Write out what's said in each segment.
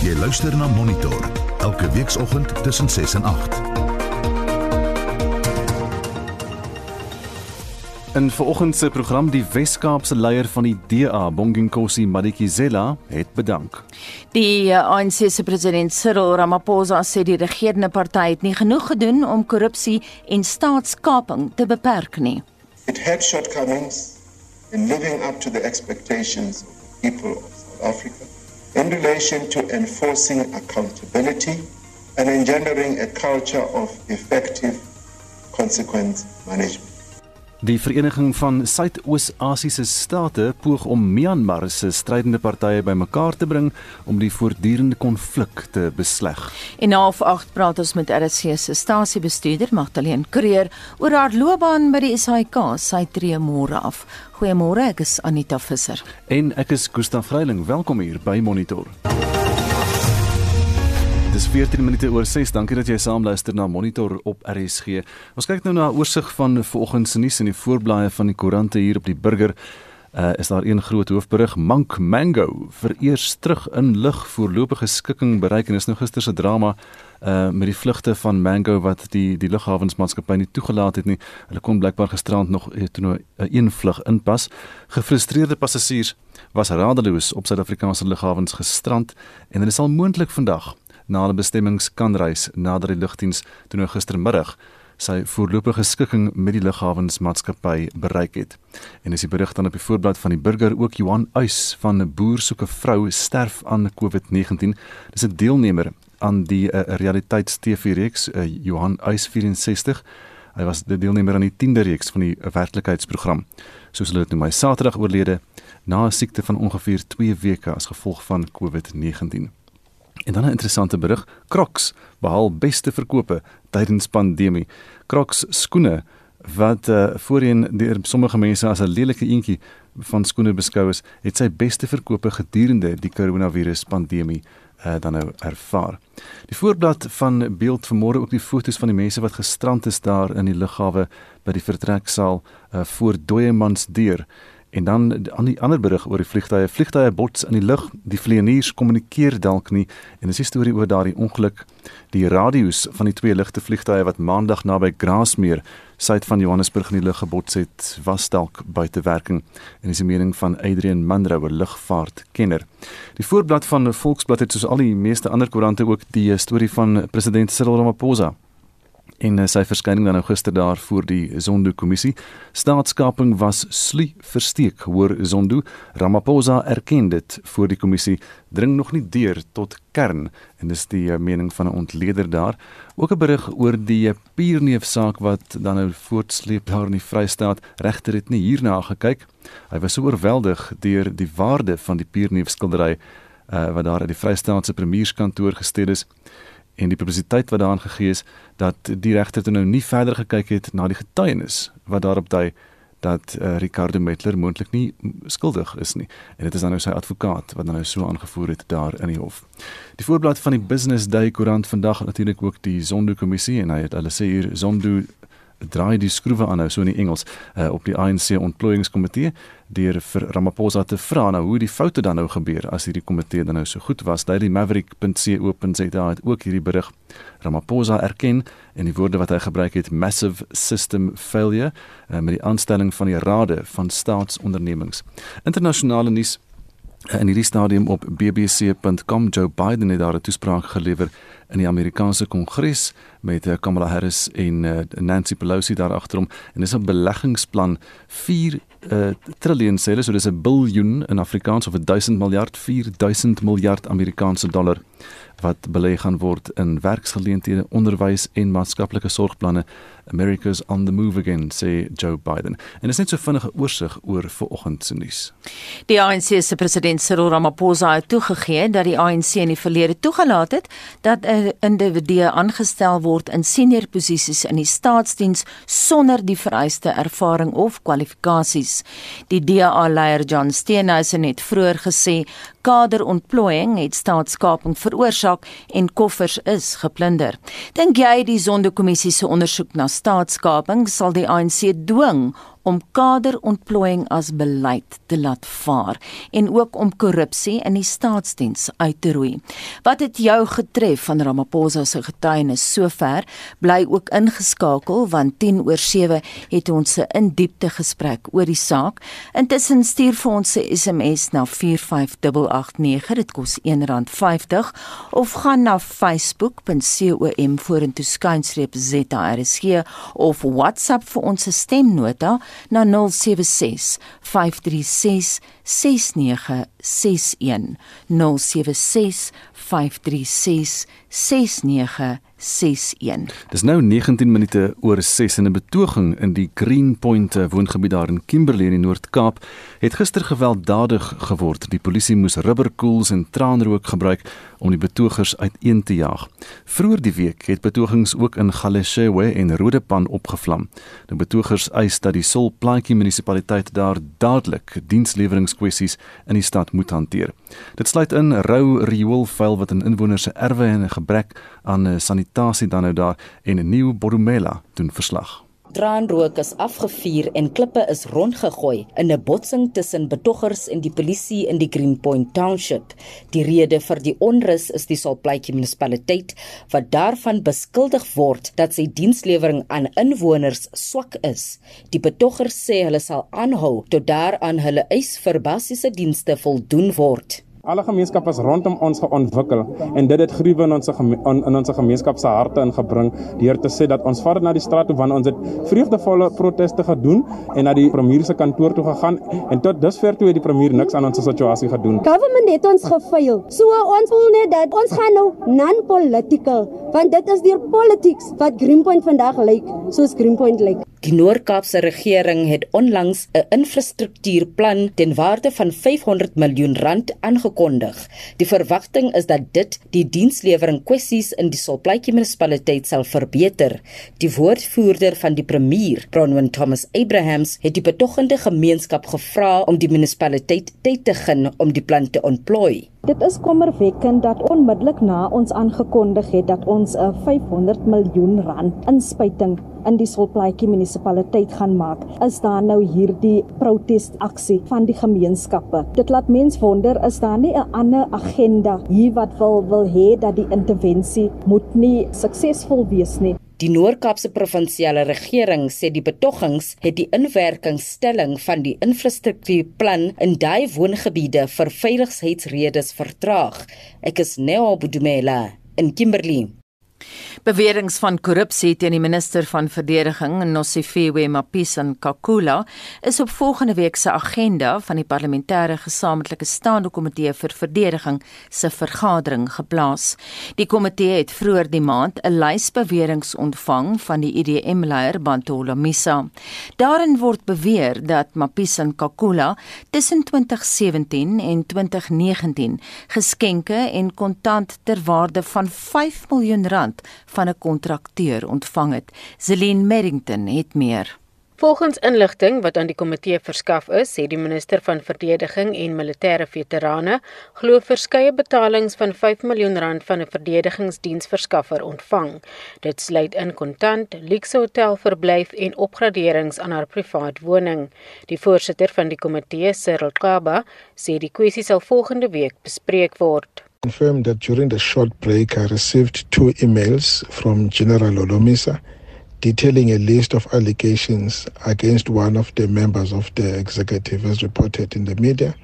Jy luister na Monitor elke weekoggend tussen 6 en 8. In vanoggend se program die Wes-Kaapse leier van die DA, Bonginkosi Madikizela, het bedank. Die eh, ANC se president Cyril Ramaphosa sê die regerende party het nie genoeg gedoen om korrupsie en staatskaping te beperk nie. It had shortcomings in living up to the expectations of the people of South Africa in relation to enforcing accountability and engendering a culture of effective consequence management. Die Vereniging van Suidoos-Asiëse State poog om Myanmar se strydende partye bymekaar te bring om die voortdurende konflik te besleg. En half 8 praat ons met RSC se stasiebestuurder Magdalene Creer oor haar loopbaan by die SAIK. Sy tree môre af. Goeiemôre, ek is Anita Visser. En ek is Gustaf Vreiling. Welkom hier by Monitor. Dis 14 minute oor 6. Dankie dat jy saam luister na Monitor op RSG. Ons kyk nou na 'n oorsig van vanoggend se nuus in die voorblaaie van die koerante hier op die Burger. Uh, is daar een groot hoofberig Mank Mango vereers terug in lig voorlopige skikking bereik en is nou gister se drama uh met die vlugte van Mango wat die die lughawensmaatskappy nie toegelaat het nie. Hulle kon blykbaar gisterand nog uh, toe nou 'n uh, een vlug inpas. Gefrustreerde passasiers was radeloos op Suid-Afrikaanse lughawens gestrand en hulle sal moontlik vandag na hulle bestemmings kan reis nadat die lugdiens toe nou gistermiddag sy voorlopige skikking met die lughawensmaatskappy bereik het. En is die berig dan op die voorblad van die burger ook Johan Uys van 'n boer soek 'n vrou sterf aan COVID-19. Dis 'n deelnemer aan die uh, realiteits-TV reeks uh, Johan Uys 64. Hy was die deelnemer aan die 10de reeks van die werklikheidsprogram. Soos hulle dit noem, hy Saterdag oorlede na 'n siekte van ongeveer 2 weke as gevolg van COVID-19. En dan 'n interessante berig, Crocs behaal beste verkope tydens pandemie. Crocs skoene wat uh, voorheen deur sommige mense as 'n lelike eentjie van skoene beskou is, het sy beste verkope gedurende die koronavirus pandemie uh, dan nou ervaar. Die voorblad van beeld vanmôre ook die fotos van die mense wat gestrand is daar in die lughawe by die vertreksaal uh, voor Dooyemans deur En dan aan die ander berig oor die vliegtye, vliegtye bots in die lug, die vlieëniers kommunikeer dalk nie en dis 'n storie oor daardie ongeluk. Die radio's van die twee ligte vliegtye wat maandag naby Grasmeer suid van Johannesburg in die lug gebots het, was dalk buite werking en dis die mening van Adrian Munro, 'n lugvaartkenner. Die voorblad van Volksblad het soos al die meeste ander koerante ook die storie van president Cyril Ramaphosa en uh, sy verskyning dan nou gister daar voor die Zondo kommissie. Staatskaping was slie versteek, hoor Zondo. Ramaphosa erken dit voor die kommissie dring nog nie deur tot kern en dis die uh, mening van 'n ontleder daar. Ook 'n berig oor die uh, Pierneef saak wat dan nou voortsleep daar in die Vrystaat. Regter het nie hierna gekyk. Hy was so oorweldig deur die waarde van die Pierneef skildery uh, wat daar uit die Vrystaatse premierskantoor gestel is en die publisiteit wat daaraan gegee is dat die regter toe nou nie verder gekyk het na die getuienis wat daarop dui dat uh, Ricardo Metler moontlik nie skuldig is nie en dit is dan nou sy advokaat wat dan nou so aangevoer het daar in die hof. Die voorblad van die Business Day koerant vandag natuurlik ook die Zondo kommissie en hy het hulle sê hier Zondo draai die skroewe aan nou so in die Engels uh, op die ANC ontplooiingskomitee deur vir Ramaphosa te vra nou hoe die foute dan nou gebeur as hierdie komitee dan nou so goed was. Daai Maverick.co.za het ook hierdie berig Ramaphosa erken en die woorde wat hy gebruik het massive system failure uh, met die aanstelling van die rade van staatsondernemings. Internasionale nuus in hierdie stadium op bbc.com Joe Biden het daar 'n toespraak gelewer in die Amerikaanse Kongres met eh, Kamala Harris en uh, Nancy Pelosi daar agterom en dis 'n beleggingsplan 4 uh, triljoen sê hulle so dis 'n biljoen in Afrikaans of 1000 miljard 4000 miljard Amerikaanse dollar wat belê gaan word in werksgeleenthede, onderwys en maatskaplike sorgplanne. America's on the move again, sê Joe Biden. En dit is net so vinnige oorsig oor vanoggend se nuus. Die ANC se president Cyril Ramaphosa het toegegee dat die ANC in die verlede toegelaat het dat 'n individu aangestel word in senior posisies in die staatsdiens sonder die vereiste ervaring of kwalifikasies. Die DA-leier John Steenhuisen het vroeër gesê kaderontplooiing het staatskaping veroorsaak en koffers is geplunder. Dink jy die Sondekommissie se ondersoek na staatskaping sal die ANC dwing om kaderontplooiing as beleid te laat vaar en ook om korrupsie in die staatsdiens uit te roei. Wat het jou getref van Ramaphosa se getuienis sover? Bly ook ingeskakel want 10 oor 7 het ons 'n in diepte gesprek oor die saak. Intussen stuur vir ons 'n SMS na 45889. Dit kos R1.50 of gaan na facebook.com vorentoe skynstreep ZRSG of WhatsApp vir ons stemnota na 076 536 6961 076 536 6961 Dis nou 19 minute oor 6 in 'n betoging in die Greenpoint eh, woongebied daar in Kimberley in die Noord-Kaap het gister gewelddadig geword. Die polisie moes rubberkoels en traanrook gebruik om die betogers uiteen te jaag. Vroeger die week het betogings ook in Galeshewe en Rodepan opgevlam. Die betogers eis dat die Solplaatjie munisipaliteit daar dadelik diensleweringkwessies in die stad moet hanteer. Dit sluit in rou rioolvuil wat in inwoners se erwe en gebrek aan sanitasie dan nou daar en 'n nuwe Borumela doen verslag. Traanrook is afgevuur en klippe is rondgegooi in 'n botsing tussen betoggers en die polisie in die Greenpoint Township. Die rede vir die onrus is die Salpluitjie munisipaliteit wat daarvan beskuldig word dat sy dienslewering aan inwoners swak is. Die betoggers sê hulle sal aanhou tot daaraan hulle eis vir basiese dienste voldoen word. Alle gemeenskappe is rondom ons geontwikkel en dit het gruwe in ons in ons gemeenskap se harte ingebring deur te sê dat ons vader na die straat toe wanneer ons het vreugdevolle proteste gedoen en na die premier se kantoor toe gegaan en tot dusver toe het die premier niks aan ons situasie gedoen. Government het ons gefail. So ons voel net dat ons gaan nou non-political want dit is deur politics wat Greenpoint vandag lyk soos Greenpoint lyk. Die Noord-Kaapse regering het onlangs 'n infrastruktuurplan ten waarde van 500 miljoen rand aangekondig. Die verwagting is dat dit die dienslewering kwessies in die Solplaatjie munisipaliteit sal verbeter. Die woordvoerder van die premier, Bronwyn Thomas Abrahams, het die betoggende gemeenskap gevra om die munisipaliteit tyd te gun om die plan te ontplooi. Dit is kommerwekkend dat onmiddellik na ons aangekondig het dat ons 'n 500 miljoen rand inspuiting in die Solplaatjie munisipaliteit gaan maak, is daar nou hierdie protesaksie van die gemeenskappe. Dit laat mens wonder is daar nie 'n ander agenda hier wat wil wil hê dat die intervensie moet nie suksesvol wees nie. Die Noord-Kaapse provinsiale regering sê die betoggings het die inwerkingstelling van die infrastruktuurplan in daai woongebiede vir veiligheidsredes vertraag. Ek is Neo Budumela in Kimberley. Beweringe van korrupsie teen die minister van verdediging, Nosifiwe Mapisa Nkakula, is op volgende week se agenda van die parlementêre gesamentlike staande komitee vir verdediging se vergadering geplaas. Die komitee het vroeër die maand 'n lys beweringe ontvang van die IDM-leier Bantola Misa. Daarin word beweer dat Mapisa Nkakula tussen 2017 en 2019 geskenke en kontant ter waarde van 5 miljoen rand van 'n kontrakteur ontvang het. Celine Merrington het meer. Volgens inligting wat aan die komitee verskaf is, sê die minister van verdediging en militêre veterane glo verskeie betalings van 5 miljoen rand van 'n verdedigingsdiensverskaffer ontvang. Dit sluit in kontant, luxe hotelverblyf en opgraderings aan haar privaat woning. Die voorsitter van die komitee, Cyril Kaba, sê die kwessie sal volgende week bespreek word. Confirmed that during the short break, I received two emails from General Olomisa detailing a list of allegations against one of the members of the executive as reported in the media.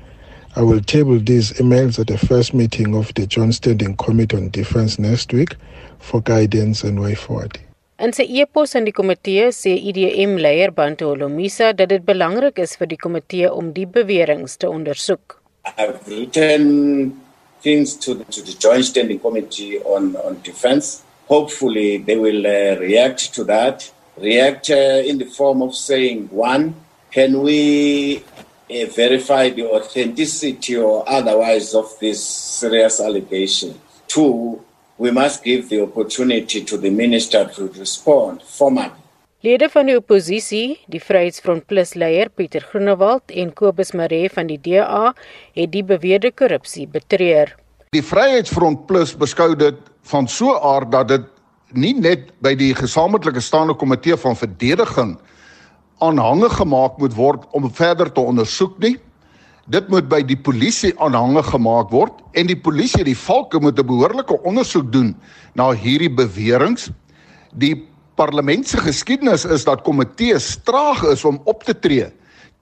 I will table these emails at the first meeting of the Joint Standing Committee on Defense next week for guidance and way forward. In sy e-pos aan die komitee sê IDM-leier Bantu Olomisa dat dit belangrik is vir die komitee om die beweringe te ondersoek. I've written things to the, to the Joint Standing Committee on, on Defense. Hopefully, they will uh, react to that, react uh, in the form of saying, one, can we uh, verify the authenticity or otherwise of this serious allegation? Two, we must give the opportunity to the minister to respond formally. Lede van die oppositie, die Vryheidsfront Plus leier Pieter Groenewald en Kobus Maree van die DA, het die beweerde korrupsie betreur. Die Vryheidsfront Plus beskou dit van so 'n aard dat dit nie net by die gesamentlike staande komitee van verdediging aanhange gemaak moet word om verder te ondersoek nie. Dit moet by die polisie aanhange gemaak word en die polisie, die valke moet 'n behoorlike ondersoek doen na hierdie beweringe. Die parlement se geskiedenis is dat komitees traag is om op te tree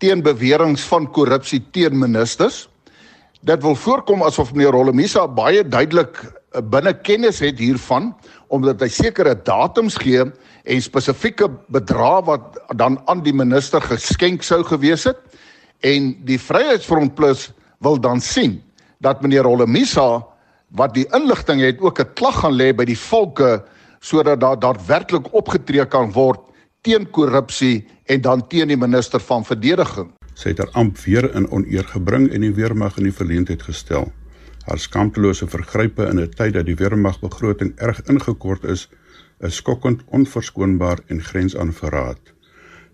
teen beweringe van korrupsie teen ministers. Dit wil voorkom asof meneer Rolomisa baie duidelik eh, binne kennis het hiervan omdat hy sekere datums gee en spesifieke bedrae wat dan aan die minister geskenk sou gewees het en die Vryheidsfront Plus wil dan sien dat meneer Rolomisa wat die inligting het ook 'n klag gaan lê by die volke sodat daar daadwerklik opgetree kan word teen korrupsie en dan teen die minister van verdediging. Sy het haar amp weer in oneer gebring en die weermag in die verleentheid gestel. Haar skaamtelose vergrype in 'n tyd dat die weermag begroting erg ingekort is, is skokkend onverskoonbaar en grens aan verraad.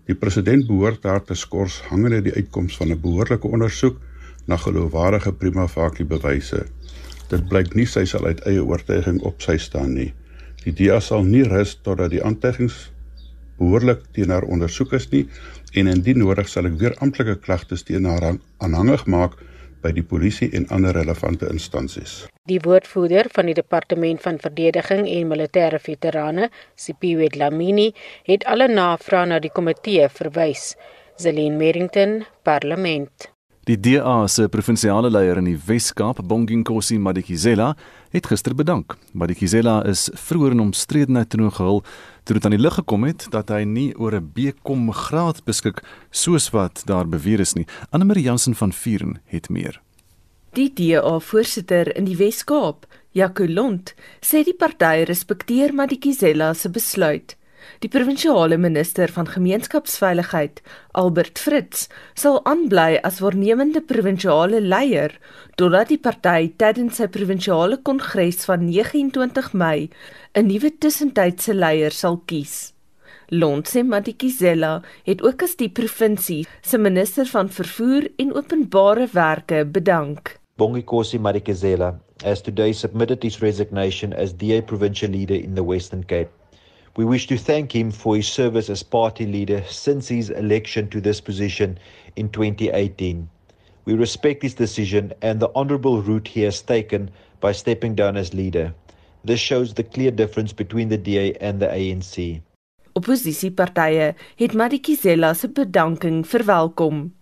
Die president behoort haar te skors hangende die uitkoms van 'n behoorlike ondersoek na geloofwaardige prima facie bewyse. Dit blyk nie sy sal uit eie oortuiging op sy staan nie. Die DA sal nie rus totdat die aantuigings behoorlik teen haar ondersoek is nie en indien nodig sal ek weer amptelike klagtes teen haar aanhangig maak by die polisie en ander relevante instansies. Die woordvoerder van die Departement van Verdediging en Militêre Veterane, Sipiwe Dlamini, het alle navrae na die komitee verwys. Zelin Merrington, Parlement. Die DA se provinsiale leier in die Wes-Kaap, Bonginkosi Madikizela, het gister bedank. Madikizela is vroeër in omstredenheid toe gehul toe dit aan die lig gekom het dat hy nie oor 'n BCom graad beskik soos wat daar beweer is nie. Annelie Jansen van Vuren het meer. Die DA-voorsitter in die Wes-Kaap, Jaco Lont, sê die party respekteer Madikizela se besluit. Die provinsiale minister van gemeenskapsveiligheid, Albert Fritz, sal aanbly as voornemende provinsiale leier totdat die party tydens sy provinsiale kongres van 29 Mei 'n nuwe tussentydse leier sal kies. Lontse Madikizela het ook as die provinsie se minister van vervoer en openbare werke bedank. Bongikosi Madikizela has today submitted his resignation as DA provincial leader in the Western Cape. We wish to thank him for his service as party leader since his election to this position in 2018. We respect his decision and the honourable route he has taken by stepping down as leader. This shows the clear difference between the DA and the ANC. Opposisiepartye het Madikizela se bedanking verwelkom.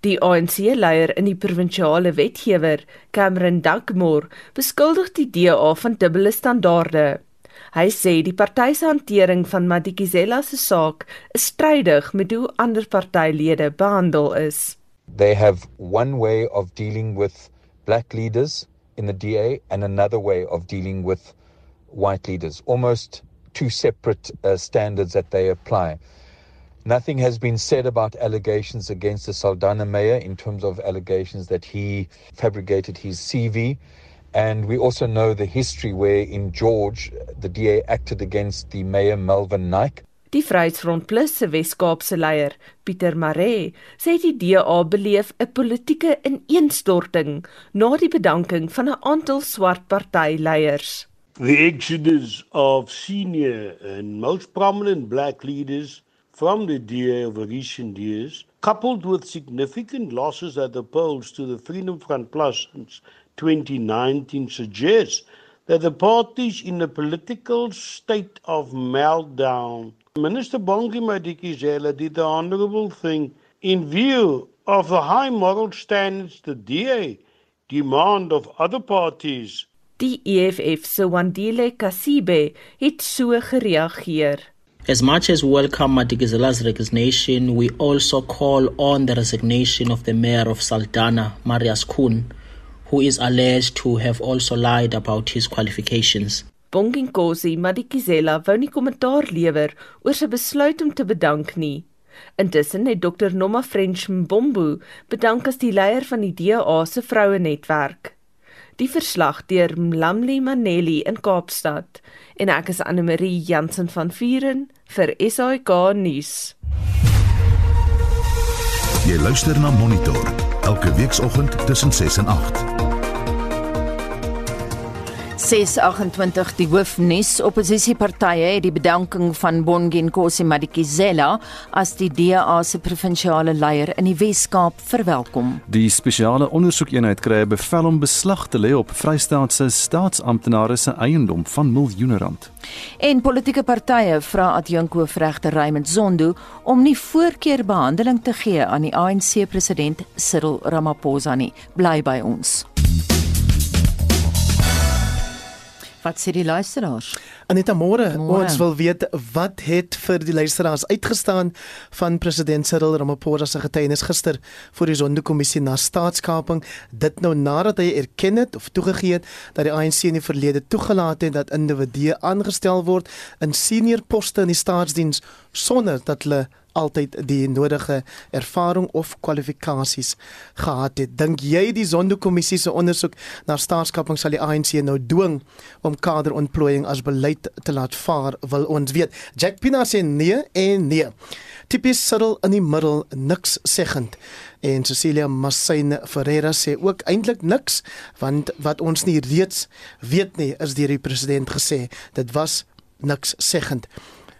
Die ANC-leier in die provinsiale wetgewer, Cameron Duckmore, beskuldig die DA van dubbele standaarde. Hy sê die party se hantering van Madikizela se saak is strydig met hoe ander partylede behandel is. They have one way of dealing with black leaders in the DA and another way of dealing with white leaders, almost two separate uh, standards that they apply. Nothing has been said about allegations against the Saldana mayor in terms of allegations that he fabricated his CV. And we also know the history where in George the DA acted against the mayor Melvin Nike. Die Vryheidsfront Plus se Wes-Kaapse leier, Pieter Maree, sê die DA beleef 'n politieke ineenstorting na die bedanking van 'n aantal swart partyleiers. The exodus of senior and most prominent black leaders from the DA over recent years, coupled with significant losses at the polls to the Freedom Front Plus 2019 suggests that the party is in a political state of meltdown. Minister Bongi Madikizela did the honorable thing in view of the high moral standards the DA demand of other parties. Die EFF se Wandile Kasibe het so gereageer. As much as we welcome Madikizela's resignation, we also call on the resignation of the mayor of Saldanha, Marius Kuhn, who is alleged to have also lied about his qualifications. Bonginkosi Madikizela wou nie kommentaar lewer oor sy besluit om te bedank nie. Intussen het Dr Noma French Mbombo bedank as die leier van die DA se vrouenetwerk. Die verslag deur Mlamli Maneli in Kaapstad en ek is Anne Marie Jansen van Vuren vir SAK nuus. Jy luister na Monitor elke weekoggend tussen 6 en 8. 628 die hoofnuus opposisiepartye het die bedanking van Bonginkosi Madikizela as die DA se provinsiale leier in die Wes-Kaap verwelkom. Die spesiale ondersoekeenheid kry 'n bevel om beslag te lê op Vrystaat se staatsamptenare se eiendom van miljoene rand. En politieke partye vra adjunkhoofregter Raymond Zondo om nie voorkeurbehandeling te gee aan die ANC president Cyril Ramaphosa nie. Bly by ons. Wat sê die luisteraars? Aneta môre, ons wil weet wat het vir die luisteraars uitgestaan van president Cyril Ramaphosa se getuienis gister voor die Sonderkommissie na staatskaping, dit nou nadat hy erken het of toegegee het dat die ANC in die verlede toegelaat het dat individue aangestel word in senior poste in die staatsdiens sonder dat hulle altyd die nodige ervaring of kwalifikasies gehad het. Dink jy die Zondo-kommissie se ondersoek na staatskaping sal die ANC nou dwing om kaderontplooiing as beleid te laat vaar? Wil ons weet. Jack Pina sê nee en nee. Tipies Cyril in die middel niks seggend. En Cecilia Massain Ferreira sê ook eintlik niks want wat ons nie reeds weet nie is deur die president gesê. Dit was niks seggend.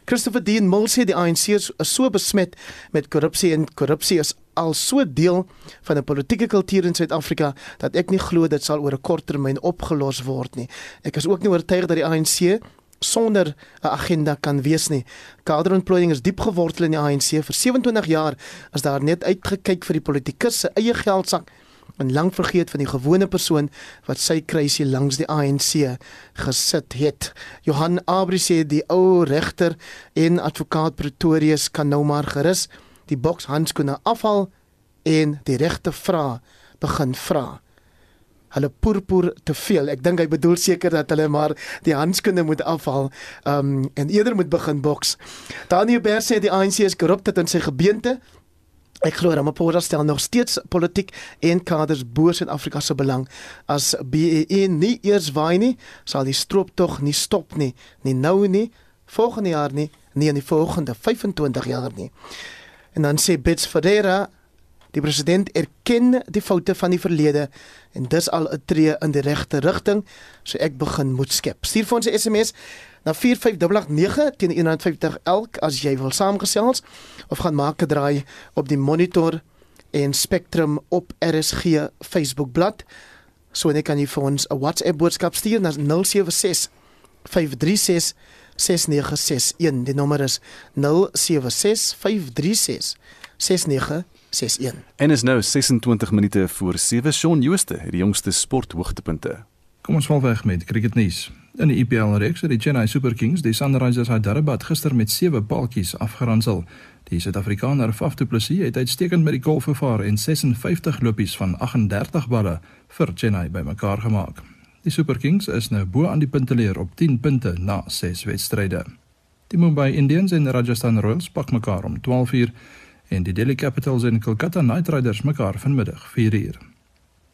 Christopher Dean Mull sê die ANC is so besmet met korrupsie en korrupsie is al so deel van 'n politieke kultuur in Suid-Afrika dat ek nie glo dit sal oor 'n kort termyn opgelos word nie. Ek is ook nie oortuig dat die ANC sonder 'n agenda kan wees nie. Kaderontplooiing is diep gewortel in die ANC. Vir 27 jaar is daar net uitgekyk vir die politikus se eie geldsak en lank vergeet van die gewone persoon wat sy kruisie langs die ANC gesit het. Johan Abri sê die ou regter en advokaat Pretorius kan nou maar gerus die boks handskoene afhaal en die regte vra begin vra. Hulle purpur te veel. Ek dink hy bedoel seker dat hulle maar die handskoene moet afhaal um, en eerder moet begin boks. Daniel Ber sê die ANC is korrup tot in sy gebeente Ek glo Ramaphosa stel nog steeds politiek en kaders bo Suid-Afrika se belang. As BEE nie eers waai nie, sal die strooptog nie stop nie, nie nou nie, volgende jaar nie, nie in die volgende 25 jaar nie. En dan sê Bits Ferreira, die president erken die foute van die verlede en dis al 'n tree in die regte rigting, so ek begin moed skep. Stuur vir ons 'n SMS na 45889 teen 150 elk as jy wil saamgesels of gaan maak 'n draai op die monitor en Spectrum op RSG Facebook bladsy. So net kan jy vir ons 'n WhatsApp boodskap stuur na 076 536 6961. Die nommer is 076 536 6961. En is nou 26 minute voor 7. Shaun Jooste het die jongste sporthoogtepunte. Kom ons val weg met cricketnuus. In die IPL reeks het die Chennai Super Kings die Sunrisers Hyderabad gister met 7 paaltjies afgeransel. Die Suid-Afrikaner Faf du Plessis het uitstekend met die golf gevaar en 56 lopies van 38 balle vir Chennai bymekaar gemaak. Die Super Kings is nou bo aan die punteleer op 10 punte na 6 wedstryde. Die Mumbai Indians en Rajasthan Royals pak mekaar om 12:00 en die Delhi Capitals en Kolkata Knight Riders mekaar vanmiddag 4:00.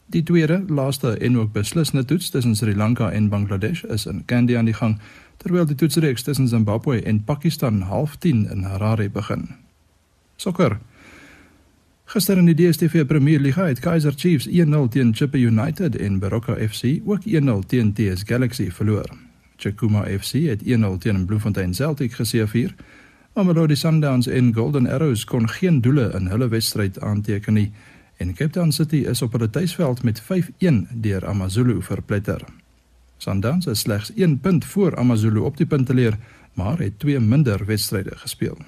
Die tweede, laaste en ook beslissende toets tussen Sri Lanka en Bangladesh is in Kandy aan die gang, terwyl die toetsreeks tussen Zimbabwe en Pakistan half 10 in Harare begin. Sokker. Gister in die DStv Premier Liga het Kaizer Chiefs 1-0 teen Chippa United en Baroka FC ook 1-0 teen TS Galaxy verloor. Chakuma FC het 1-0 teen Bloemfontein Celtic geseëvier. Mamelodi Sundowns en Golden Arrows kon geen doele in hulle wedstryd aanteken nie en Cape Town City is op hulle tuisveld met 5-1 deur AmaZulu verpletter. Sundowns is slegs 1 punt voor AmaZulu op die punteleer, maar het twee minder wedstryde gespeel.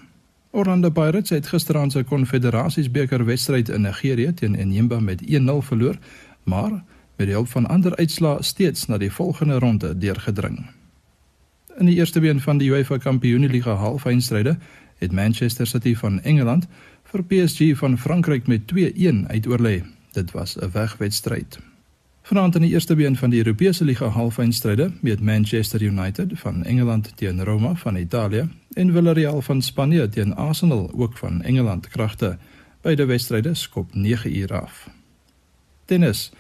Orlando Pirates het gisteraand se Konfederasiesbeker wedstryd in Nigerië teen Enyimba met 1-0 verloor, maar met die hulp van ander uitslae steeds na die volgende ronde deurgedring. In die eerste been van die UEFA Kampioenligga halfeindstryde het Manchester City van Engeland vir PSG van Frankryk met 2-1 uitoorlê. Dit was 'n wegwedstryd. Vanaand in die eerste been van die Europese liga halfeindstryde met Manchester United van Engeland teen Roma van Italië en Villarreal van Spanje teen Arsenal ook van Engeland kragte. Beide wedstryde skop 9 uur af. Tennis.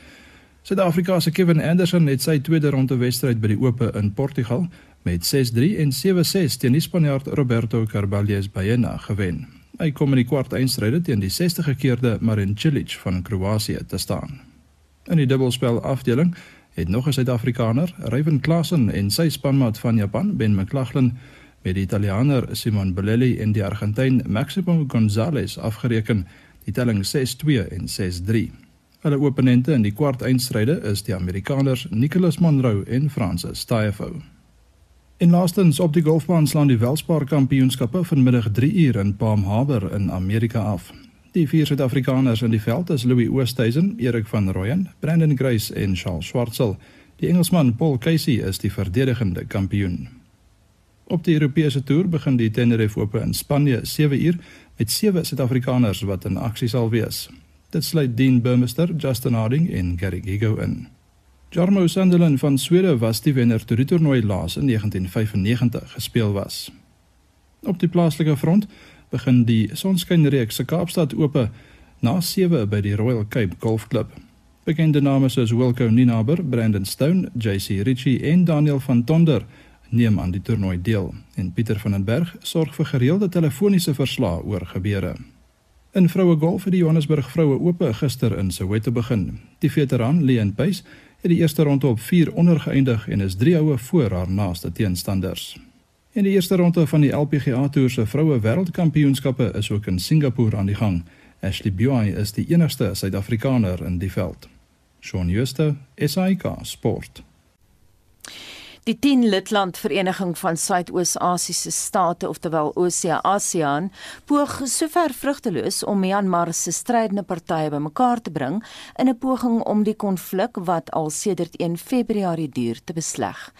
Suid-Afrika se Kevin Anderson het sy tweede ronde wedstryd by die Ope in Portugal met 6-3 en 7-6 teen die Spanjaard Roberto Carballes Baena gewen. Hy kom in die kwart eindstryde teen die 60 gekeerde Marin Cilic van Kroasie te staan. In die dubbelspel afdeling het nog 'n Suid-Afrikaner, Ryan Klassen en sy spanmaat van Japan, Ben McLaughlin, met die Italianer Simon Bolelli en die Argentyn Maximo Gonzalez afgereken, die telling 6-2 en 6-3. Hulle oponente in die kwart eindstryde is die Amerikaners Nicholas Monroe en Francis Tiafoe. In laastens op die golfbaan slaan die Welspar Kampioenskappe vanmiddag 3 uur in Palm Harbor in Amerika af. Die vier Suid-Afrikaners in die veld is Louis Oosthuizen, Erik van Rooyen, Brandon Grace en Charles Schwartzel. Die Engelsman Paul Casey is die verdedigende kampioen. Op die Europese toer begin die Tenerife Ope in Spanje 7 uur met sewe Suid-Afrikaners wat in aksie sal wees. Dit sluit Dean Burmester, Justin Harding en Gary Gigo in. Jarmo Sunderland van Swede was die wenner toe die toernooi laas in 1995 gespeel was. Op die plaaslike front begin die Sonskynreeks se Kaapstad Ope na 7 by die Royal Cape Golf Club. Bekende name soos Wilco Ninaber, Brandon Stone, JC Ritchie en Daniel van Tonder neem aan die toernooi deel en Pieter van den Berg sorg vir gereelde telefoniese verslae oor gebeure. In vroue golf het die Johannesburg vroue ope gister in Soweto begin. Die veteran Leon Pace het die eerste ronde op 4 onder geëindig en is 3 houe voor haar naaste teenstanders. In die eerste ronde van die LPGA Tour se vroue wêreldkampioenskappe is ook in Singapore aan die gang. Ashley Buy is die enigste Suid-Afrikaner in die veld. Shaun Schuster, SAK Sport. Die 10 lidland vereniging van Suidoos-Asiëse state, oftewel OSCE-ASEAN, poog sover vrugteloos om Myanmar se strydende partye bymekaar te bring in 'n poging om die konflik wat al sedert 1 Februarie duur te besleg.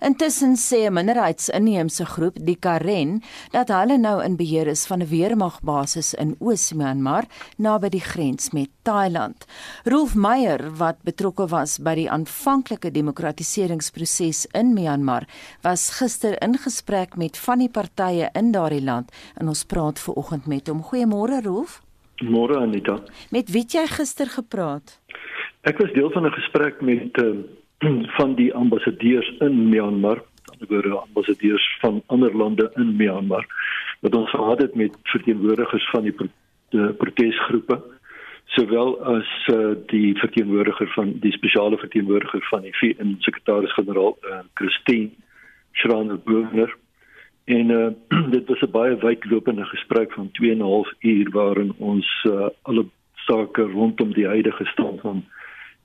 Intussen sê 'n minderheidsinheemse groep, die Karen, dat hulle nou in beheer is van 'n weermagbasis in Oos-Myanmar naby die grens met Thailand. Rolf Meyer, wat betrokke was by die aanvanklike demokratiseringsproses in Myanmar, was gister in gesprek met van die partye in daardie land en ons praat ver oggend met hom. Goeiemôre Rolf. Môre Anita. Met wie het jy gister gepraat? Ek was deel van 'n gesprek met uh, van die ambassadeurs in Myanmar, anderswoorde ambassadeurs van ander lande in Myanmar wat ons gehad het met verteenwoordigers van die, pro protesgroepe sowel as uh, die verteenwoordiger van die spesiale verteenwoordiger van die VN sekretaris-generaal uh, Christine Schraner-Burger en uh, dit was 'n baie wydlopende gesprek van 2 en 'n half uur waarin ons uh, alle sake rondom die huidige stand van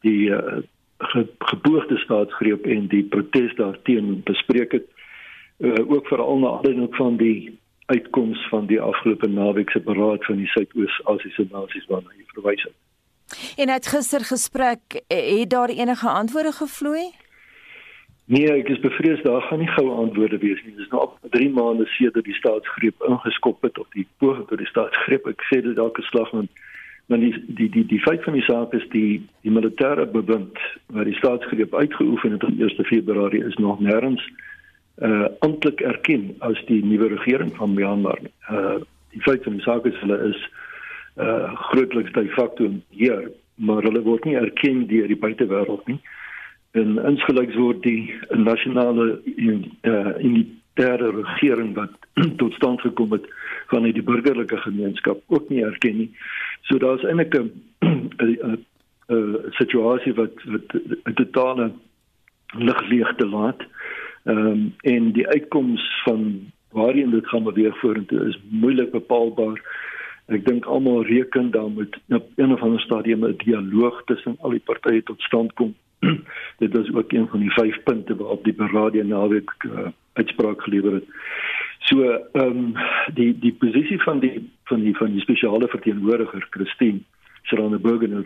die uh, ge, geboorte staatsgreep en die protes daarteen bespreek het. Uh, ook veral na aanleiding van die uitkoms van die afgelope naweek se beraad van die Suidoos-Asiëse nasies waarna jy verwys het. En het gister gesprek het daar enige antwoorde gevloei? Nee, ek is bevrees daar gaan nie goue antwoorde wees nie. Dis nou op 3 maande sedert die staatsgreep ingeskop het of die poging tot die staatsgreep. Ek sê dit 'n slag met Maar die die die die feit van die saak is die die militêre bewind wat die staatsgreep uitgeoefen het op 1 Februarie is nog nêrens uh amptelik erken as die nuwe regering van Myanmar. Uh die feit van die saak is hulle is uh grootliks de facto hier, maar hulle word nie erken deur die buitewêreld nie. En insgelyks word die nasionale in uh in die derde regering wat tot stand gekom het vanuit die burgerlike gemeenskap ook nie erken nie. So daar's eintlik 'n 'n 'n situasie wat wat 'n totale ligleegte laat. Ehm um, en die uitkoms van waarheen dit gaan beweeg vorentoe is moeilik bepaalbaar. Ek dink almal reken dan met op een of ander stadium 'n dialoog tussen al die partye tot stand kom. dit is ook een van die vyf punte waarop die beraad naweek uh, uitspraak gelewer het. So ehm um, die die posisie van die van die van die spesiale verteenwoordiger Christine Serrano Burgener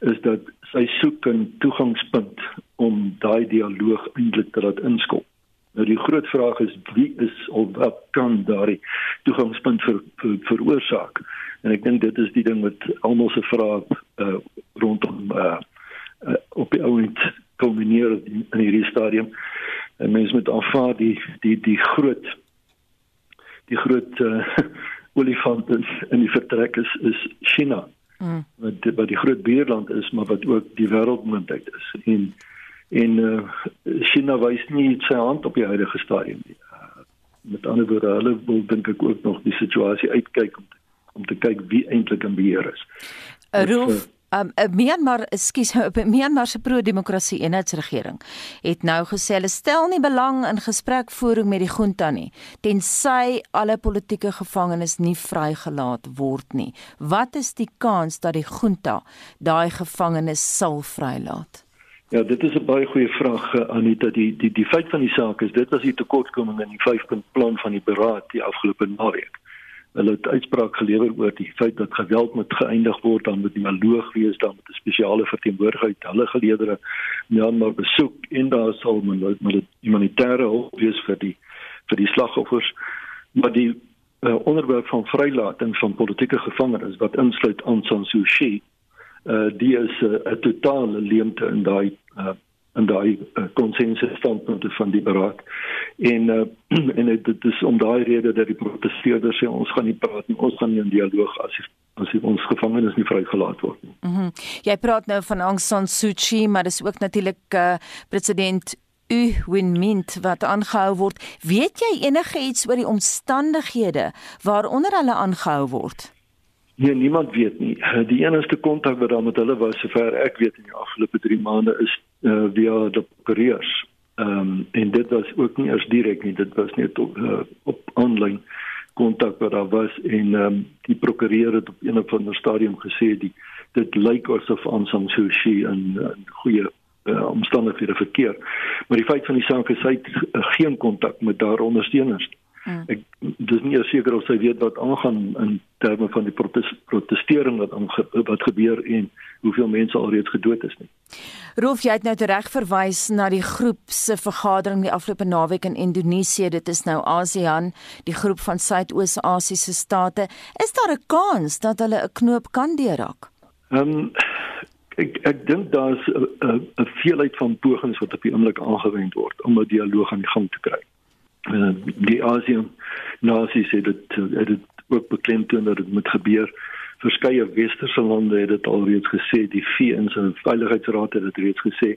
is dat sy soek 'n toegangspunt om daai dialoog eintlik te laat inskop. Nou die groot vraag is wie is of wat kan daai toegangspunt vir, vir veroorsaak? En ek dink dit is die ding wat almal se vrae uh, rondom uh, uh, op die ouend kulmineer in, in hierdie stadium. En mense moet aanvaar die die die groot die groot uh, olifant is in die vertrek is is China. Mm. Wat die, wat die groot buurland is, maar wat ook die wêreldmoondheid is. En en uh, China wys nie sy hand op die huidige stadium nie. Uh, met ander woorde, hulle wil dink ek ook nog die situasie uitkyk om te, om te kyk wie eintlik in beheer is. Uh, Rolf, Um Myanmar, ekskuus, Myanmar se pro-demokrasie eenheidsregering het nou gesê hulle stel nie belang in gesprekvoering met die junta nie tensy alle politieke gevangenes nie vrygelaat word nie. Wat is die kans dat die junta daai gevangenes sal vrylaat? Ja, dit is 'n baie goeie vraag eh, Anita. Die die die feit van die saak is dit was die tekortkoming in die 5-punt plan van die beraad die afgelope naweek. Hulle het uitspraak gelewer oor die feit dat geweld moet geëindig word, dan moet dialoog wees, dan moet 'n spesiale verteenwoordiger uit hulle geleedere Myanmar besoek en daar sal met met humanitêre hulp wees vir die vir die slagoffers. Maar die uh, onderwerp van vrylating van politieke gevangenes wat insluit Aung San Suu Kyi uh die is 'n uh, totale leemte in daai uh in daai konsensus uh, standpunte van die beraad. En uh en dit is om daai rede dat die proteseerders sê ons gaan nie praat nie, ons gaan nie in dialoog as as ons gevangenes nie vrygelaat word nie. Mm Jy praat nou van Aung San Suu Kyi, maar dis ook natuurlik uh president U Win Mint wat aangehou word. Weet jy enige iets oor die omstandighede waaronder hulle aangehou word? Nee, niemand weet nie. Die enigste kontak wat daar met hulle was, sover ek weet in die afgelope 3 maande is uh, via die koeriers. Ehm um, en dit was ook nie eers direk nie, dit was net op uh, op aanlyn kontak wat daar was en ehm um, die prokureur het op een of ander stadium gesê die dit lyk asof Aung San Suu Kyi in, in goeie uh, omstandighede verkeer. Maar die feit van die saak is hy het geen kontak met daar ondersteuners nie. Hmm. Ek dis nie seker of sy weet wat aangaan in terme van die protes, protestering wat aange, wat gebeur en hoeveel mense alreeds gedood is nie. Rolf, jy het nou reg verwys na die groep se vergadering die afgelope naweek in Indonesië. Dit is nou ASEAN, die groep van Suidoos-Asiëse state. Is daar 'n kans dat hulle 'n knoop kan deurraak? Ehm um, ek ek dink daar's 'n veelheid van pogings wat op die oomblik aangewend word om 'n dialoog aan die gang te kry uh, die ASEAN nasies het dit het dit ook beklemtoon dat dit moet gebeur. Verskeie westerse lande het dit alreeds gesê, die VN se Veiligheidsraad het dit reeds gesê.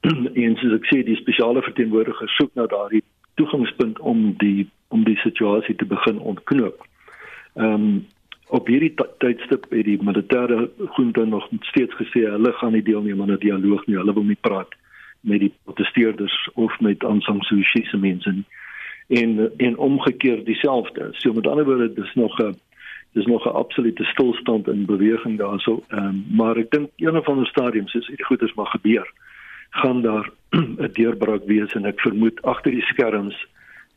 en soos ek sê, die spesiale verteenwoordiger soek na daardie toegangspunt om die om die situasie te begin ontknoop. Ehm um, op hierdie tydstip het die militêre groente nog steeds gesê hulle gaan nie deelneem aan 'n dialoog nie, hulle wil nie praat met die protesteerders of met Aung San Suu Kyi se mense nie en en omgekeerd dieselfde. So met ander woorde dis nog 'n dis nog 'n absolute stilstand in beweging daarso. Ehm um, maar ek dink een of ander stadium is hierdie goeders maar gebeur. gaan daar 'n deurbraak wees en ek vermoed agter die skerms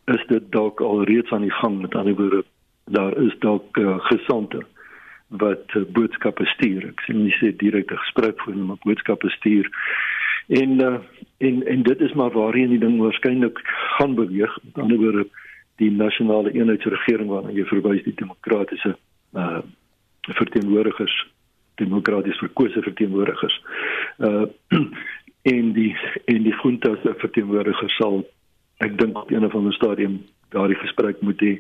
is dit dalk al reeds aan die gang. Met ander woorde daar is dalk uh, gesonde wat uh, boodskappe stuur. Ek sien nie sê direkte gesprek voer maar boodskappe stuur. En uh, en en dit is maar waarheen die ding waarskynlik gaan beweeg. Met ander woorde die nasionale eenheidsregering waarna jy verwys die demokratiese uh verteenwoordigers demokraties verkose verteenwoordigers. Uh en die en die junta se verteenwoordigers sal ek dink op 'n of ander stadium daardie gesprek moet hê.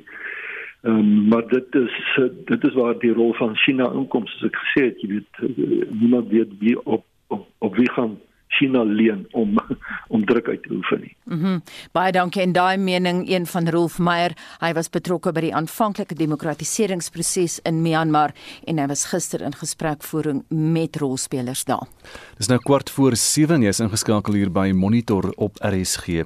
Um, maar dit is dit is waar die rol van China inkom soos ek gesê het, jy weet niemand weet wie op op, op wie gaan China leen om om druk uit te oefen nie. Mhm. Mm Baie dankie en daai mening een van Rolf Meyer. Hy was betrokke by die aanvanklike demokratiseringsproses in Myanmar en hy was gister in gesprekvoering met rolspelers daar. Dis nou kwart voor 7 jy's ingeskakel hier by Monitor op RSG.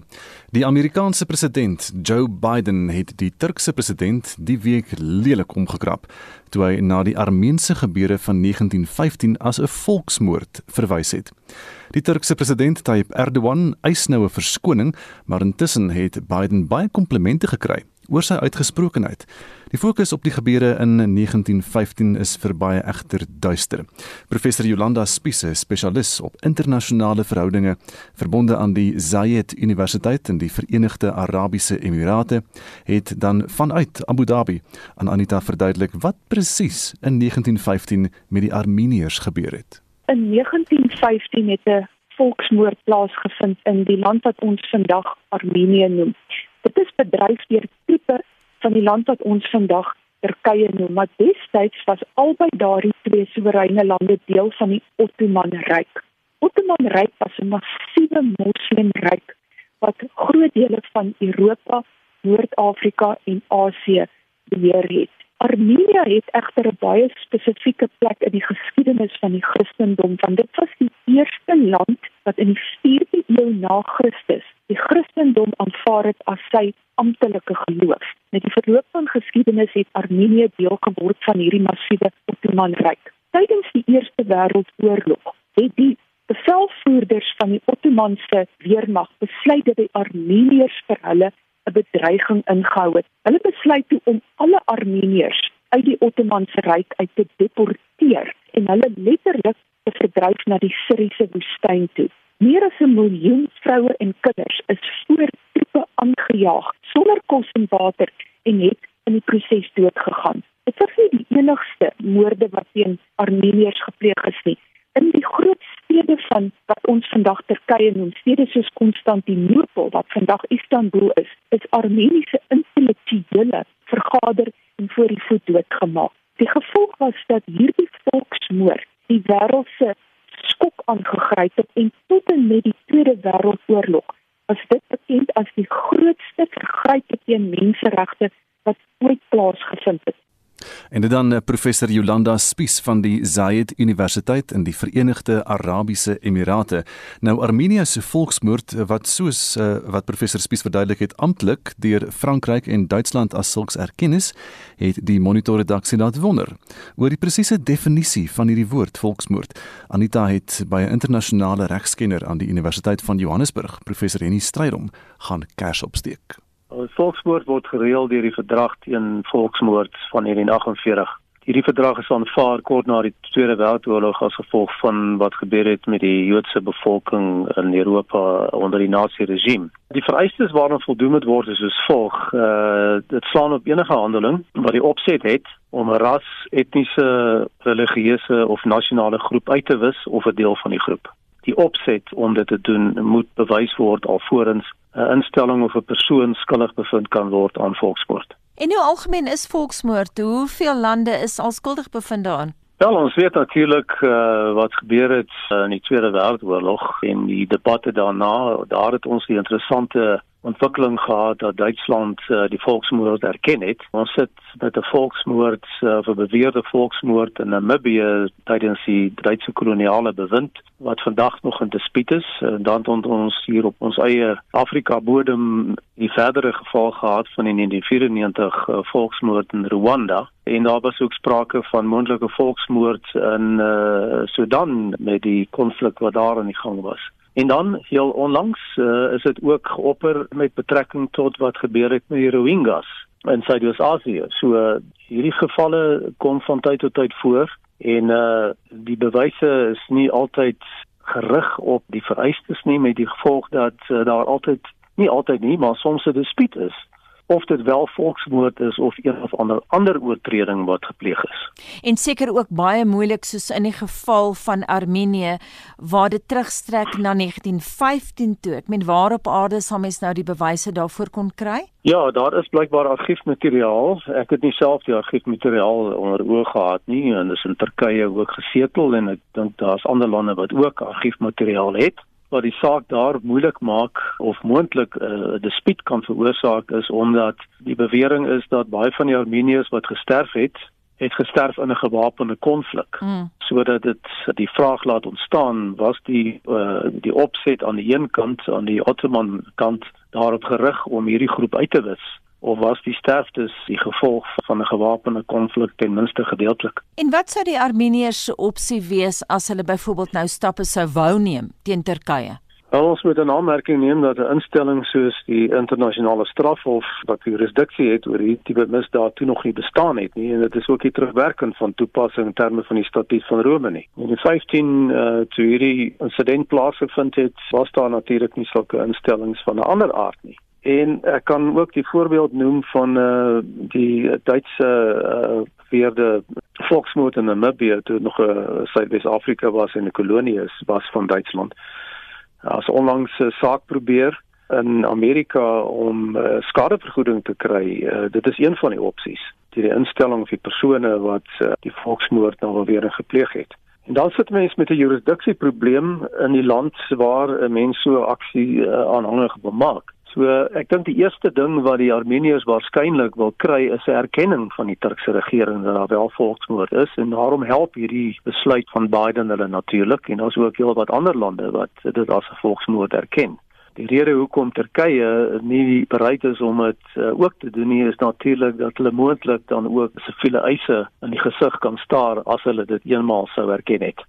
Die Amerikaanse president Joe Biden het die Turkse president die week lelik omgekrap toe hy na die Armeense gebeure van 1915 as 'n volksmoord verwys het. Die Turkse president Tayyip Erdogan eis nou 'n verskoning, maar intussen het Biden baie komplimente gekry oor sy uitgesprokenheid. Die fokus op die gebeure in 1915 is vir baie egter duister. Professor Jolanda Spiese, spesialis op internasionale verhoudinge, verbonde aan die Zayed Universiteit in die Verenigde Arabiese Emirate, het dan vanuit Abu Dhabi aan Anita verduidelik wat presies in 1915 met die Armeniërs gebeur het. In 1915 het 'n volksmoord plaasgevind in die land wat ons vandag Armenië noem. Dit is bedryf deur tipe van die land wat ons vandag Turkye noem, maar destyds was albei daardie twee soewereine lande deel van die Ottoman-ryk. Ottoman-ryk was 'n massiewe moslimryk wat groot dele van Europa, Noord-Afrika en Asië beheer het. Armenië het egter 'n baie spesifieke plek in die geskiedenis van die Christendom want dit was die eerste land wat in die 4de eeu na Christus die Christendom aanvaar het as sy amptelike geloof. Met die verloop van geskiedenis het Armenië deel geword van hierdie massiewe Ottoman-ryk. Tydens die Eerste Wêreldoorlog het die bevelvoerders van die Ottomanse weermag besluit dat die Armeniërs vir hulle 'n bedreiging ingehou het. Hulle besluit toe om alle Armeniërs uit die Ottomanse ryk uit te deporteer en hulle letterlik te verdryf na die Syriese woestyn toe. Meer as 'n miljoen vroue en kinders is voor troepe aangejaag sonder kos en water en het in die proses doodgegaan. Dit was nie die enigste moorde wat teen Armeniërs gepleeg is nie in die groot stede van wat ons vandag Turkye noem, stede soos Konstantinopel wat vandag Istanbul is, is Armeniese intellektuele vergader en voor die voet doodgemaak. Die gevolg was dat hierdie volksmoord die wêreld se skok aangegryp het en tot en met die Tweede Wêreldoorlog was dit bekend as die grootste vergrype teen menseregte wat ooit plaasgevind het. En dit dan eh, professor Jolanda Spies van die Zayed Universiteit in die Verenigde Arabiese Emirate. Nou Armenië se volksmoord eh, wat soos uh, wat professor Spies verduidelik het amptelik deur Frankryk en Duitsland as sulks erken is, het die monitor redaksie laat wonder oor die presiese definisie van hierdie woord volksmoord. Anita het by 'n internasionale regskenner aan die Universiteit van Johannesburg, professor Henny Strydom, gaan kers opsteek. Volksmoord word gereël deur die verdrag teen volksmoord van 1948. Hierdie verdrag is aanvaar kort na die Tweede Wêreldoorlog as gevolg van wat gebeur het met die Joodse bevolking in Europa onder die Nazi-regime. Die vereistes waaraan voldoen moet word is soos volg: uh dit slaan op enige handeling wat die opset het om 'n ras, etniese, religieuse of nasionale groep uit te wis of 'n deel van die groep. Die opset om dit te doen moet bewys word alvorens 'n instelling of 'n persoon skuldig bevind kan word aan volksmoord. En hoe algemeen is volksmoord? Hoeveel lande is al skuldig bevind daaraan? Wel, ons weet natuurlik uh, wat gebeur het uh, in die Tweede Wêreldoorlog en die debatte daarna. Daar het ons die interessante ontwikkeling gehad dat Duitsland uh, die volksmoord erken het. Ons sit met 'n volksmoord uh, of 'n beweerde volksmoord in Namibië tydens die Duitse koloniale bewind wat vandag nog in dispuut is. En dan het ons hier op ons eie Afrika bodem die verdere geval gehad van die 1994 uh, volksmoord in Rwanda. En daar was ook sprake van moontlike volksmoord in uh, Sudan met die konflik wat daar aan die gang was. En dan heel onlangs uh, is dit ook geopper met betrekking tot wat gebeur het met die Rohingyas in Suid-Asië. So uh, hierdie gevalle kom van tyd tot tyd voor en uh die bewyse is nie altyd gerig op die vereistes nie met die gevolg dat uh, daar altyd nie altyd nie maar soms 'n dispuut is of dit wel volksmoord is of een of ander ander oortreding wat gepleeg is. En seker ook baie moeilik soos in die geval van Armenië waar dit terugstrek na 1915 toe. Ek meen waar op aarde sal mens nou die bewyse daarvoor kon kry? Ja, daar is blykbaar argiefmateriaal. Ek het nie self die argiefmateriaal onder oë gehad nie en dis in Turkye ook gesetel en ek dink daar's ander lande wat ook argiefmateriaal het wat die saak daar moeilik maak of moontlik eh, 'n uh, dispuut kan veroorsaak is omdat die bewering is dat baie van die Armeniërs wat gesterf het, het gesterf in 'n gewapende konflik. Mm. Sodat dit die vraag laat ontstaan was die uh, die opset aan die een kant aan die Ottoman kant daarop gerig om hierdie groep uit te wis of was die sterftes die gevolg van 'n gewapende konflik ten minste gedeeltelik. En wat sou die Armeniërs se opsie wees as hulle byvoorbeeld nou stappe sou wou neem teen Turkye? Ons moet 'n aanmerking neem dat 'n instelling soos die internasionale strafhof wat jurisdiksie het oor hierdie tipe misdaad toe nog nie bestaan het nie en dit is ook nie terugwerkend van toepassing in terme van die statuut van Rome nie. In die 15 uh toe hierdie insident plaasgevind het, was daar natuurlik nie sulke instellings van 'n ander aard nie. En ek kan ook die voorbeeld noem van uh die Duitse uh veerde volksmoord in Namibië toe nog 'n uh, Suid-Afrika was en 'n kolonie is was van Duitsland. As onlangs 'n uh, saak probeer in Amerika om uh, skadevergoeding te kry. Uh, dit is een van die opsies. Die, instelling of die persone wat uh, die volksmoord nou weer gepleeg het. En dan sit mense met 'n jurisdiksieprobleem in die land waar 'n mens so aksie uh, aanhangig bemaak. So ek dink die eerste ding wat die Armeniërs waarskynlik wil kry is 'n erkenning van die Turkse regering dat daar wel volksmoord is en daarom help hierdie besluit van Biden hulle natuurlik en daar's ook heelwat ander lande wat dit as 'n volksmoord erken. Die rede hoekom Turkye nie bereid is om dit uh, ook te doen nie is natuurlik dat hulle moontlik dan ook siviele eise in die gesig kan staar as hulle dit eenmaal sou erken het.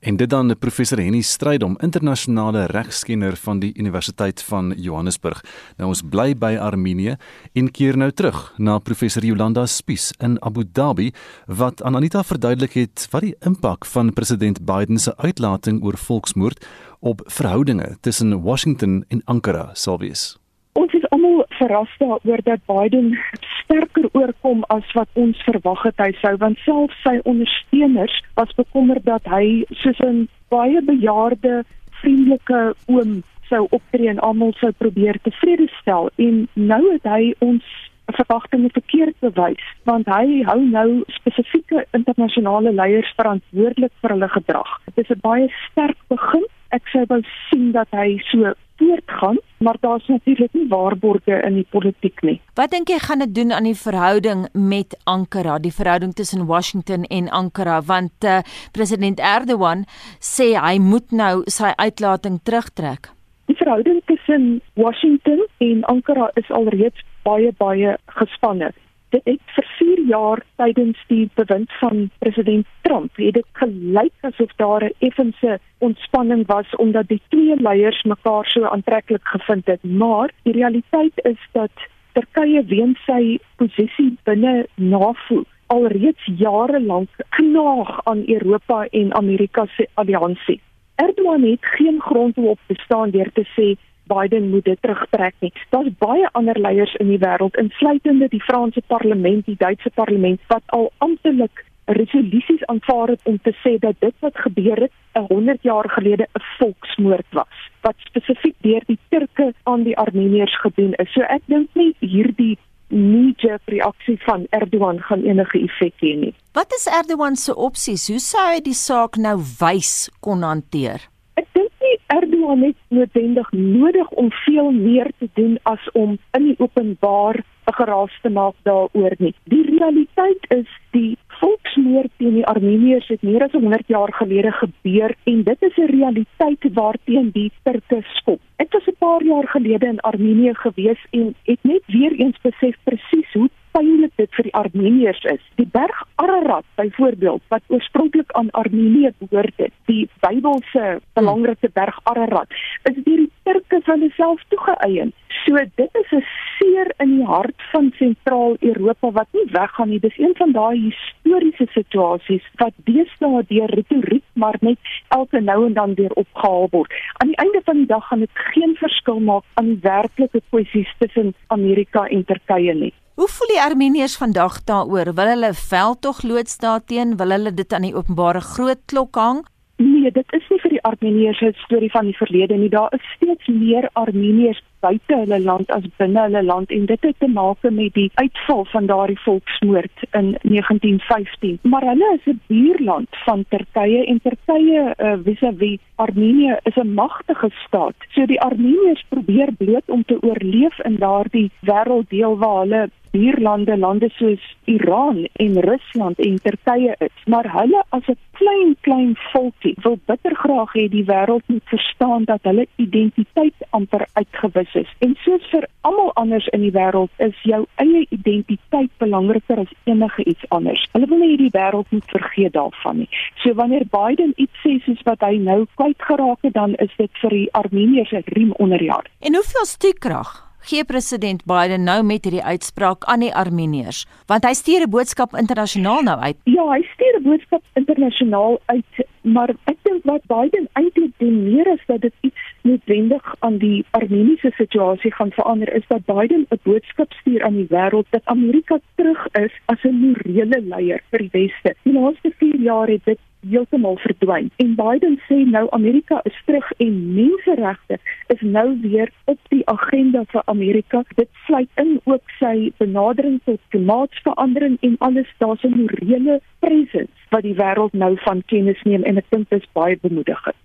En dit dan professor Henny Strydom, internasionale regskenner van die Universiteit van Johannesburg. Nou ons bly by Armenië en keer nou terug na professor Jolanda Spies in Abu Dhabi wat aan Anita verduidelik het wat die impak van president Biden se uitlating oor volksmoord op verhoudinge tussen Washington en Ankara sal wees. Ons is almal verras daaroor dat Biden sterker oorkom as wat ons verwag het hy sou want selfs sy ondersteuners was bekommerd dat hy soos 'n baie bejaarde vriendelike oom sou optree en almal sou probeer tevrede stel en nou het hy ons verwagtinge verkeerd bewys want hy hou nou spesifieke internasionale leiers verantwoordelik vir hulle gedrag. Dit is 'n baie sterk begin. Ek sou wou sien dat hy so voortgaan, maar daar's natuurlik nie waarborge in die politiek nie. Wat dink jy gaan dit doen aan die verhouding met Ankara, die verhouding tussen Washington en Ankara want uh, president Erdogan sê hy moet nou sy uitlating terugtrek. Die verhouding tussen Washington en Ankara is alreeds baie baie gespanne dit het vir 4 jaar tydens die bewind van president Trump het dit gelyk asof daar 'n effense ontspanning was omdat die twee leiers mekaar so aantreklik gevind het. Maar die realiteit is dat Turkye weens sy posisie binne NAVO alreeds jare lank knaag aan Europa en Amerika se alliansie. Erdogan het geen grond om op te staan deur te sê Biden moet dit terugtrek nie. Daar's baie ander leiers in die wêreld, insluitende die Franse parlement, die Duitse parlement wat al amptelik resolusies aanvaar het om te sê dat dit wat gebeur het 100 jaar gelede 'n volksmoord was wat spesifiek deur die Turke aan die Armeniërs gedoen is. So ek dink nie hierdie knee-jerk reaksie van Erdogan gaan enige effek hê nie. Wat is Erdogan se opsies? Hoe sou hy die saak nou wys kon hanteer? Ek dink Erdogan het noodwendig nodig om veel meer te doen as om in die openbaar 'n geraas te maak daaroor nie. Die realiteit is die volksmoord teen die Armeniërs het meer as 100 jaar gelede gebeur en dit is 'n realiteit waarteen die Turke skop. Ek was 'n paar jaar gelede in Armenië gewees en het net weer eens besef presies hoe pynlik dit vir die Armeniërs is. Die berg Ararat byvoorbeeld wat oorspronklik aan Armenië behoort het, die Bybelse belangrike berg Ararat, is deur die Turke van self toegeëien. So dit is 'n seer in die hart van sentraal-Europa wat nie weggaan nie. Dis een van daai historiese situasies wat deesdae deur retoriek maar net elke nou en dan weer opgehaal word. Aan die einde van die dag gaan dit geen verskil maak aan die werklike kwessies tussen Amerika en Turkye nie. Hoe voel die Armeniërs vandag daaroor? Wil hulle veldtog loods daarteen? Wil hulle dit aan die openbare groot klok hang? Nee, dit is nie vir die Armeniërs 'n storie van die verlede nie. Daar is steeds meer Armeniërs buite hulle land as binne hulle land en dit het te maak met die uitval van daardie volksmoord in 1915. Maar hulle is 'n buurland van Turkye en Turkye uh, vis-à-vis Armenië is 'n magtige staat. So die Armeniërs probeer bloot om te oorleef in daardie wêrelddeel waar hulle buurlande lande soos Iran en Rusland en Turkye is. Maar hulle as 'n klein klein volkie wil bitter graag hê die wêreld moet verstaan dat hulle identiteit amper uitgewis is. En soos vir almal anders in die wêreld is jou eie identiteit belangriker as enige iets anders. Hulle wil nie hierdie wêreld moet vergeet daarvan nie. So wanneer Biden iets sê soos wat hy nou kwyt geraak het, dan is dit vir die Armeniërs 'n riem onder die hart. En hoeveel steekkrag gee president Biden nou met hierdie uitspraak aan die Armeniërs? Want hy stuur 'n boodskap internasionaal nou uit. Ja, hy stuur 'n boodskap internasionaal uit, maar ek dink wat Biden eintlik doen meer as dat dit iets noodwendig aan die Armeniese situasie gaan verander, is dat Biden 'n boodskap stuur aan die wêreld dat Amerika terug is as 'n morele leier vir die Weste. Die laaste 4 jaar het dit heeltemal verdwyn. En Biden sê nou Amerika is terug en menseregte is nou weer op die agenda vir Amerika. Dit sluit in ook sy benadering tot klimaatsverandering en alles daar's 'n morele presence wat die wêreld nou van kennis neem en ek dink dit is baie bemoedigend.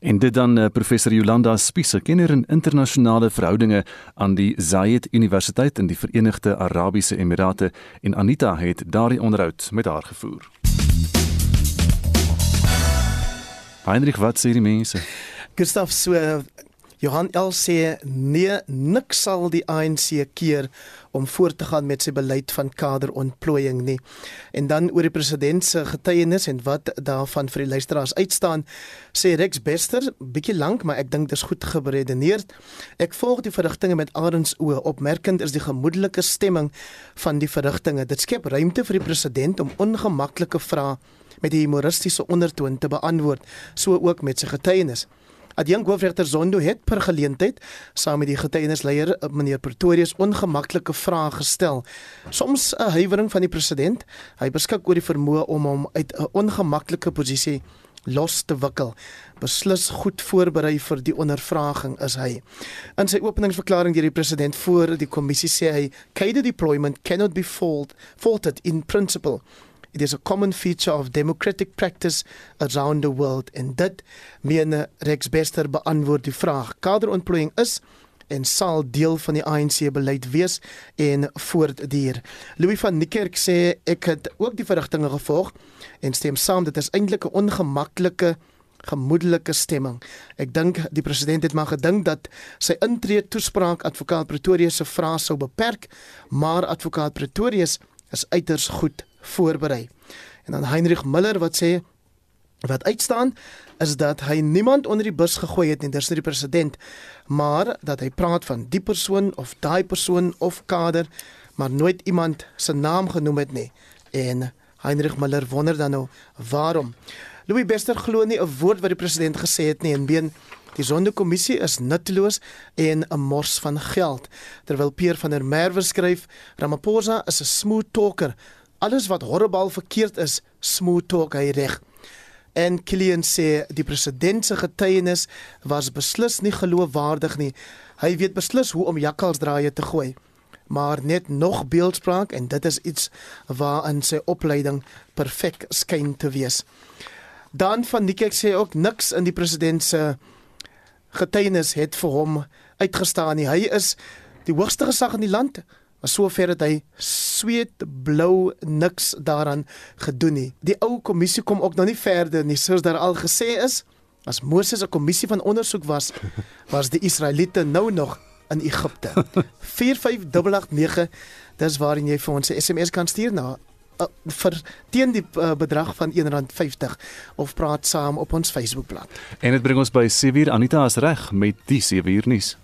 En dit dan uh, professor Jolanda Spiese, kenner in internasionale verhoudinge aan die Zayed Universiteit in die Verenigde Arabiese Emirate en Anita het daardie onderhoud met haar gevoer. Heinrich, wat sê die mense? Gustav so Johan L sê nee, niks sal die ANC keer om voort te gaan met sy beleid van kaderontplooiing nie. En dan oor die president se getuienis en wat daarvan vir die luisteraars uitstaan, sê Rex Bester, bietjie lank, maar ek dink dit is goed geredeneer. Ek volg die verrigtinge met arends oë. Opmerkend is die gemoedelike stemming van die verrigtinge. Dit skep ruimte vir die president om ongemaklike vrae met 'n humoristiese ondertoon te beantwoord, so ook met sy getuienis. Adjunk hoofregter Zondo het per geleentheid saam met die getuienisleier eh, meneer Pretorius ongemaklike vrae gestel. Soms 'n huiwering van die president. Hy beskik oor die vermoë om hom uit 'n ongemaklike posisie los te wikkel. Beslis goed voorberei vir die ondervraging is hy. In sy openingsverklaring deur die president voor die kommissie sê hy: "Kader deployment cannot be fault, faulted in principle." It is a common feature of democratic practice around the world en dit meen Rex Bester beantwoord die vraag. Kaderontplooiing is en sal deel van die ANC beleid wees en voortduur. Louis van Niekerk sê ek het ook die verrigtinge gevolg en stem saam dit is eintlik 'n ongemaklike gemoedelike stemming. Ek dink die president het maar gedink dat sy intree toespraak advokaat Pretorius se vrae sou beperk, maar advokaat Pretorius is uiters goed voorberei. En dan Heinrich Miller wat sê wat uitstaan is dat hy niemand onder die bus gegooi het nie, dis nie die president, maar dat hy praat van die persoon of daai persoon of kader, maar nooit iemand se naam genoem het nie. En Heinrich Miller wonder dan nou waarom. Louis Bester glo nie 'n woord wat die president gesê het nie en been die sondekommissie is nutteloos en 'n mors van geld. Terwyl Pierre van der Merwe skryf, Ramaphosa is 'n smooth talker alles wat horribaal verkeerd is, smooth talk hy reg. En Kilian sê die president se getuienis was beslis nie geloofwaardig nie. Hy weet beslis hoe om jakkalsdraaie te gooi. Maar net nog beeldspraak en dit is iets waarin sy opleiding perfek skyn te wees. Dan van Nikek sê ook niks in die president se getuienis het vir hom uitgestaan nie. Hy is die hoogste gesag in die land. Maar sover het hy sweet blou niks daaraan gedoen nie. Die ou kommissie kom ook nog nie verder nie, soos daar al gesê is. As Moses 'n kommissie van ondersoek was, was die Israeliete nou nog in Egipte. 45889 dis waarin jy vir ons 'n SMS kan stuur na uh, vir teen die uh, bedrag van R1.50 of praat saam op ons Facebookblad. En dit bring ons by 7uur Anita is reg met die 7uur nuus.